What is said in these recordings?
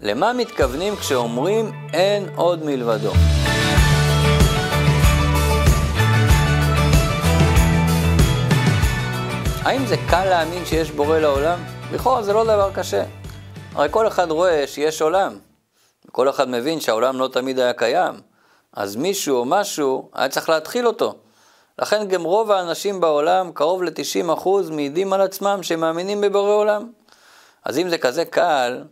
למה מתכוונים כשאומרים אין עוד מלבדו? האם זה קל להאמין שיש בורא לעולם? לכאורה זה לא דבר קשה. הרי כל אחד רואה שיש עולם. כל אחד מבין שהעולם לא תמיד היה קיים. אז מישהו או משהו היה צריך להתחיל אותו. לכן גם רוב האנשים בעולם, קרוב ל-90% מעידים על עצמם שמאמינים בבורא עולם. אז אם זה כזה קל,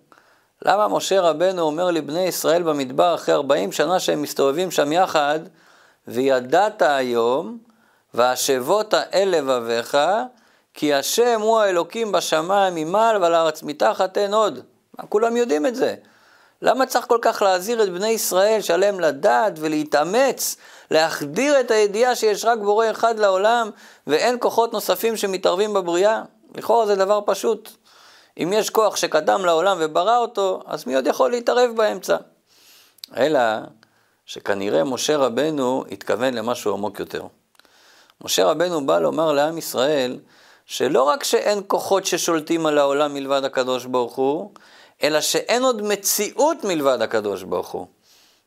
למה משה רבנו אומר לבני ישראל במדבר אחרי 40 שנה שהם מסתובבים שם יחד, וידעת היום, והשבות אל לבביך, כי השם הוא האלוקים בשמיים ממעל ועל הארץ מתחת אין עוד. כולם יודעים את זה. למה צריך כל כך להזהיר את בני ישראל שעליהם לדעת ולהתאמץ, להחדיר את הידיעה שיש רק בורא אחד לעולם ואין כוחות נוספים שמתערבים בבריאה? לכאורה זה דבר פשוט. אם יש כוח שקדם לעולם וברא אותו, אז מי עוד יכול להתערב באמצע? אלא שכנראה משה רבנו התכוון למשהו עמוק יותר. משה רבנו בא לומר לעם ישראל, שלא רק שאין כוחות ששולטים על העולם מלבד הקדוש ברוך הוא, אלא שאין עוד מציאות מלבד הקדוש ברוך הוא.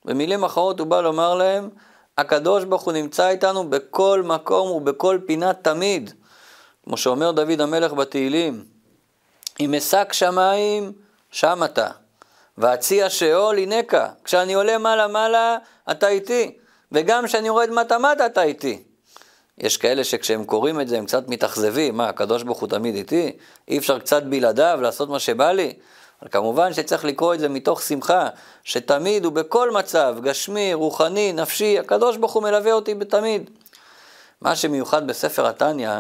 במילים אחרות הוא בא לומר להם, הקדוש ברוך הוא נמצא איתנו בכל מקום ובכל פינה תמיד. כמו שאומר דוד המלך בתהילים, אם אשק שמיים, שם אתה. והציע שאול, הנקה. כשאני עולה מעלה מעלה, אתה איתי. וגם כשאני יורד מטה מטה, אתה איתי. יש כאלה שכשהם קוראים את זה הם קצת מתאכזבים, מה, הקדוש ברוך הוא תמיד איתי? אי אפשר קצת בלעדיו לעשות מה שבא לי? אבל כמובן שצריך לקרוא את זה מתוך שמחה, שתמיד ובכל מצב, גשמי, רוחני, נפשי, הקדוש ברוך הוא מלווה אותי בתמיד. מה שמיוחד בספר התניא,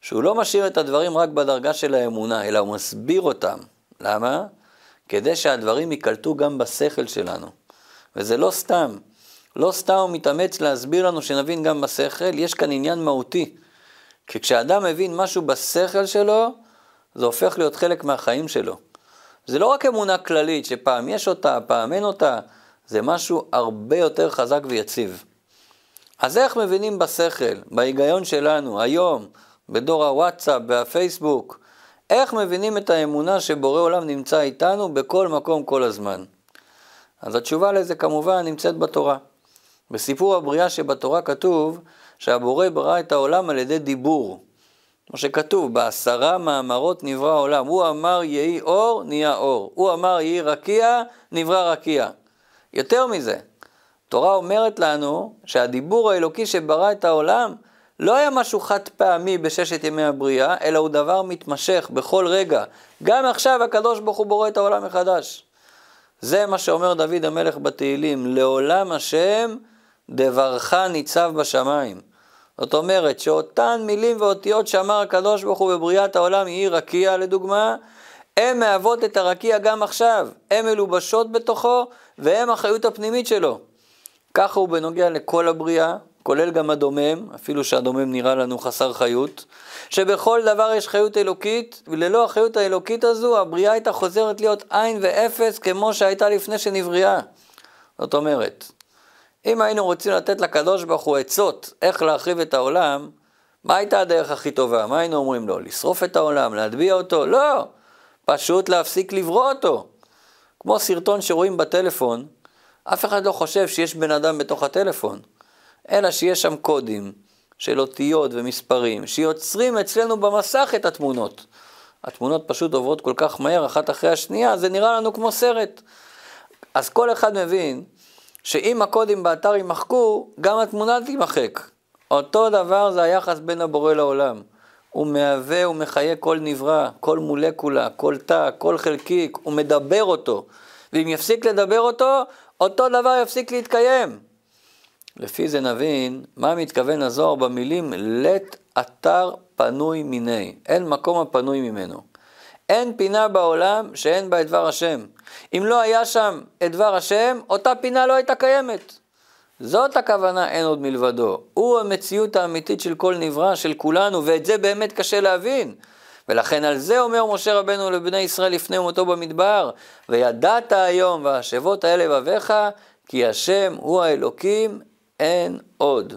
שהוא לא משאיר את הדברים רק בדרגה של האמונה, אלא הוא מסביר אותם. למה? כדי שהדברים ייקלטו גם בשכל שלנו. וזה לא סתם. לא סתם הוא מתאמץ להסביר לנו שנבין גם בשכל, יש כאן עניין מהותי. כי כשאדם מבין משהו בשכל שלו, זה הופך להיות חלק מהחיים שלו. זה לא רק אמונה כללית, שפעם יש אותה, פעם אין אותה, זה משהו הרבה יותר חזק ויציב. אז איך מבינים בשכל, בהיגיון שלנו, היום, בדור הוואטסאפ והפייסבוק, איך מבינים את האמונה שבורא עולם נמצא איתנו בכל מקום כל הזמן? אז התשובה לזה כמובן נמצאת בתורה. בסיפור הבריאה שבתורה כתוב שהבורא ברא את העולם על ידי דיבור. כמו שכתוב, בעשרה מאמרות נברא העולם. הוא אמר יהי אור, נהיה אור. הוא אמר יהי רקיע, נברא רקיע. יותר מזה, התורה אומרת לנו שהדיבור האלוקי שברא את העולם לא היה משהו חד פעמי בששת ימי הבריאה, אלא הוא דבר מתמשך בכל רגע. גם עכשיו הקדוש ברוך הוא בורא את העולם מחדש. זה מה שאומר דוד המלך בתהילים, לעולם השם דברך ניצב בשמיים. זאת אומרת שאותן מילים ואותיות שאמר הקדוש ברוך הוא בבריאת העולם, יהי רקיע לדוגמה, הן מהוות את הרקיע גם עכשיו, הן מלובשות בתוכו והן החיות הפנימית שלו. ככה הוא בנוגע לכל הבריאה, כולל גם הדומם, אפילו שהדומם נראה לנו חסר חיות, שבכל דבר יש חיות אלוקית, וללא החיות האלוקית הזו, הבריאה הייתה חוזרת להיות עין ואפס כמו שהייתה לפני שנבריאה. זאת אומרת, אם היינו רוצים לתת לקדוש ברוך הוא עצות איך להחריב את העולם, מה הייתה הדרך הכי טובה? מה היינו אומרים לו? לשרוף את העולם? להטביע אותו? לא! פשוט להפסיק לברוא אותו. כמו סרטון שרואים בטלפון, אף אחד לא חושב שיש בן אדם בתוך הטלפון. אלא שיש שם קודים של אותיות ומספרים שיוצרים אצלנו במסך את התמונות. התמונות פשוט עוברות כל כך מהר אחת אחרי השנייה, זה נראה לנו כמו סרט. אז כל אחד מבין שאם הקודים באתר יימחקו, גם התמונה תימחק. אותו דבר זה היחס בין הבורא לעולם. הוא מהווה ומחיה כל נברא, כל מולקולה, כל תא, כל חלקיק, הוא מדבר אותו. ואם יפסיק לדבר אותו, אותו דבר יפסיק להתקיים. לפי זה נבין מה מתכוון הזוהר במילים לט אתר פנוי מיני, אין מקום הפנוי ממנו. אין פינה בעולם שאין בה את דבר השם. אם לא היה שם את דבר השם, אותה פינה לא הייתה קיימת. זאת הכוונה אין עוד מלבדו. הוא המציאות האמיתית של כל נברא, של כולנו, ואת זה באמת קשה להבין. ולכן על זה אומר משה רבנו לבני ישראל לפני מותו במדבר, וידעת היום והשבות האלה לבביך, כי השם הוא האלוקים, אין עוד.